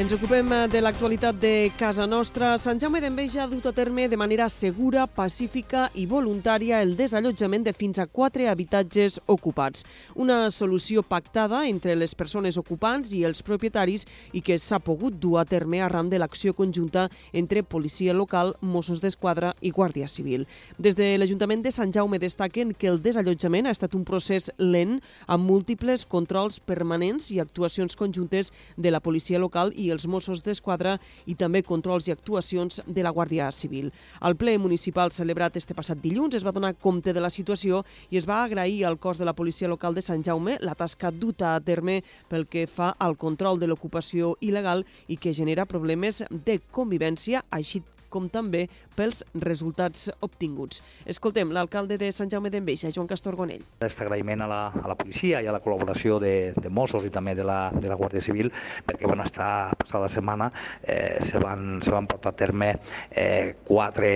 Ens ocupem eh, de l'actualitat de casa nostra. Sant Jaume d'Enveja ha dut a terme de manera segura, pacífica i voluntària el desallotjament de fins a quatre habitatges ocupats. Una solució pactada entre les persones ocupants i els propietaris i que s'ha pogut dur a terme arran de l'acció conjunta entre policia local, Mossos d'Esquadra i Guàrdia Civil. Des de l'Ajuntament de Sant Jaume destaquen que el desallotjament ha estat un procés lent amb múltiples controls permanents i actuacions conjuntes de la policia local i els Mossos d'Esquadra i també controls i actuacions de la Guàrdia Civil. Al ple municipal celebrat este passat dilluns es va donar compte de la situació i es va agrair al cos de la policia local de Sant Jaume la tasca duta a terme pel que fa al control de l'ocupació il·legal i que genera problemes de convivència, així com també pels resultats obtinguts. Escoltem l'alcalde de Sant Jaume d'Enveja, Joan Castor Gonell. Aquest agraïment a la, a la policia i a la col·laboració de, de Mossos i també de la, de la Guàrdia Civil, perquè bueno, esta passada setmana eh, se, van, se van portar a terme eh, quatre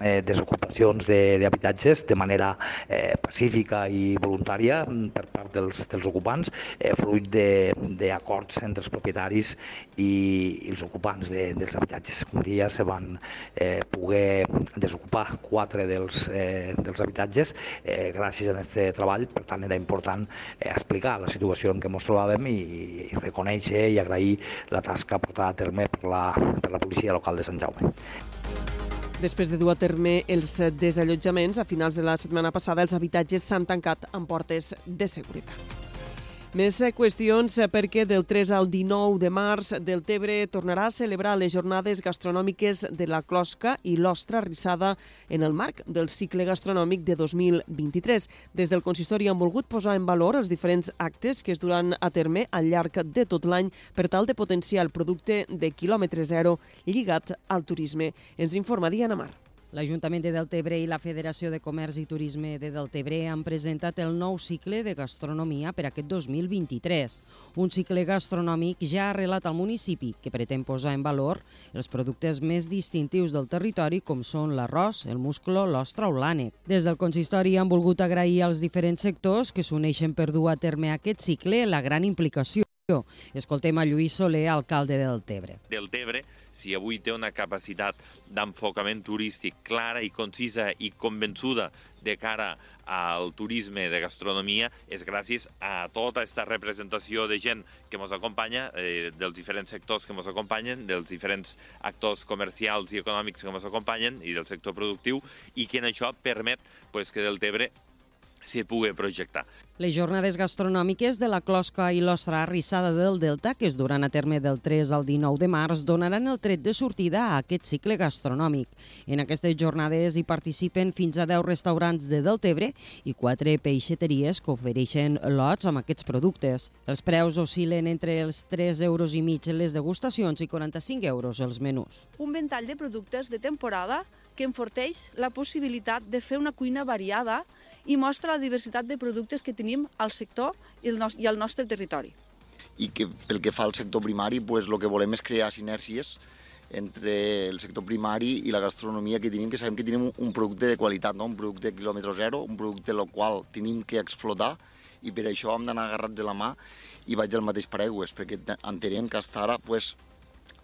eh, desocupacions d'habitatges de, de manera eh, pacífica i voluntària per part dels, dels ocupants, eh, fruit d'acords entre els propietaris i, i els ocupants de, dels habitatges. Un dia se van eh, poder desocupar quatre dels, eh, dels habitatges eh, gràcies a aquest treball. Per tant, era important eh, explicar la situació en què ens trobàvem i, i reconèixer i agrair la tasca portada a terme per la, per la policia local de Sant Jaume. Després de dur a terme els desallotjaments, a finals de la setmana passada els habitatges s'han tancat amb portes de seguretat. Més eh, qüestions eh, perquè del 3 al 19 de març del Tebre tornarà a celebrar les jornades gastronòmiques de la closca i l'ostra rissada en el marc del cicle gastronòmic de 2023. Des del consistori han volgut posar en valor els diferents actes que es duran a terme al llarg de tot l'any per tal de potenciar el producte de quilòmetre zero lligat al turisme. Ens informa Diana Mar. L'Ajuntament de Deltebre i la Federació de Comerç i Turisme de Deltebre han presentat el nou cicle de gastronomia per aquest 2023. Un cicle gastronòmic ja arrelat al municipi que pretén posar en valor els productes més distintius del territori com són l'arròs, el musclo, l'ostra o l'ànec. Des del consistori han volgut agrair als diferents sectors que s'uneixen per dur a terme aquest cicle la gran implicació Escoltem a Lluís Soler, alcalde del Tebre. Del Tebre, si avui té una capacitat d'enfocament turístic clara i concisa i convençuda de cara al turisme de gastronomia, és gràcies a tota aquesta representació de gent que ens acompanya, eh, dels diferents sectors que ens acompanyen, dels diferents actors comercials i econòmics que ens acompanyen i del sector productiu, i que en això permet pues, que del Tebre s'hi pugui projectar. Les jornades gastronòmiques de la closca i l'ostra arrissada del Delta, que es duran a terme del 3 al 19 de març, donaran el tret de sortida a aquest cicle gastronòmic. En aquestes jornades hi participen fins a 10 restaurants de Deltebre i 4 peixeteries que ofereixen lots amb aquests productes. Els preus oscil·len entre els 3 euros i mig les degustacions i 45 euros els menús. Un ventall de productes de temporada que enforteix la possibilitat de fer una cuina variada i mostra la diversitat de productes que tenim al sector i, el i al nostre territori. I que pel que fa al sector primari, pues, el que volem és crear sinergies entre el sector primari i la gastronomia que tenim, que sabem que tenim un producte de qualitat, no? un producte de quilòmetre zero, un producte el qual tenim que explotar i per això hem d'anar agarrats de la mà i vaig del mateix paraigües, perquè entenem que fins ara pues,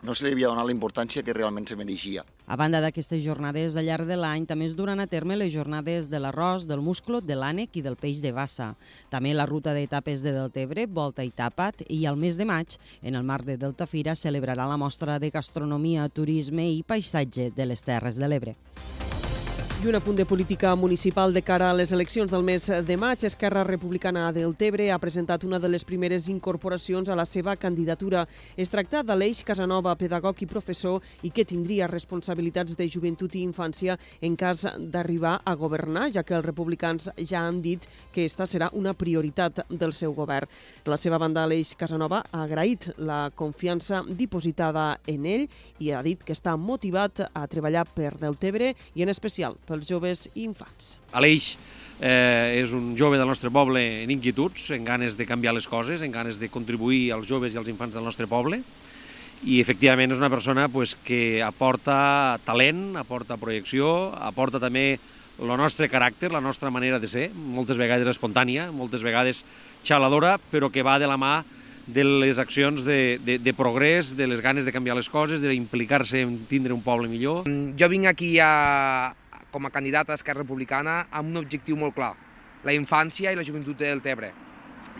no se li havia donat la importància que realment se mereixia. A banda d'aquestes jornades, al llarg de l'any també es duran a terme les jornades de l'arròs, del musclo, de l'ànec i del peix de bassa. També la ruta d'etapes de Deltebre, Volta i Tapat, i al mes de maig, en el marc de Deltafira, celebrarà la mostra de gastronomia, turisme i paisatge de les Terres de l'Ebre. I un apunt de política municipal de cara a les eleccions del mes de maig. Esquerra Republicana del Tebre ha presentat una de les primeres incorporacions a la seva candidatura. Es tracta d'Aleix Casanova, pedagog i professor, i que tindria responsabilitats de joventut i infància en cas d'arribar a governar, ja que els republicans ja han dit que esta serà una prioritat del seu govern. La seva banda, Aleix Casanova, ha agraït la confiança dipositada en ell i ha dit que està motivat a treballar per del Tebre i en especial per pels joves i infants. Aleix eh, és un jove del nostre poble en inquietuds, en ganes de canviar les coses, en ganes de contribuir als joves i als infants del nostre poble i efectivament és una persona pues, que aporta talent, aporta projecció, aporta també el nostre caràcter, la nostra manera de ser, moltes vegades espontània, moltes vegades xaladora, però que va de la mà de les accions de, de, de progrés, de les ganes de canviar les coses, d'implicar-se en tindre un poble millor. Jo vinc aquí a, com a candidat a Esquerra Republicana amb un objectiu molt clar, la infància i la joventut del Tebre.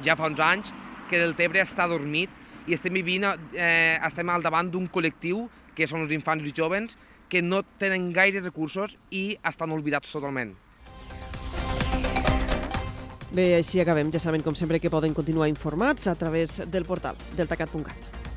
Ja fa uns anys que el Tebre està dormit i estem vivint, eh, estem al davant d'un col·lectiu que són els infants i jovens que no tenen gaire recursos i estan oblidats totalment. Bé, així acabem. Ja saben, com sempre, que poden continuar informats a través del portal deltacat.cat.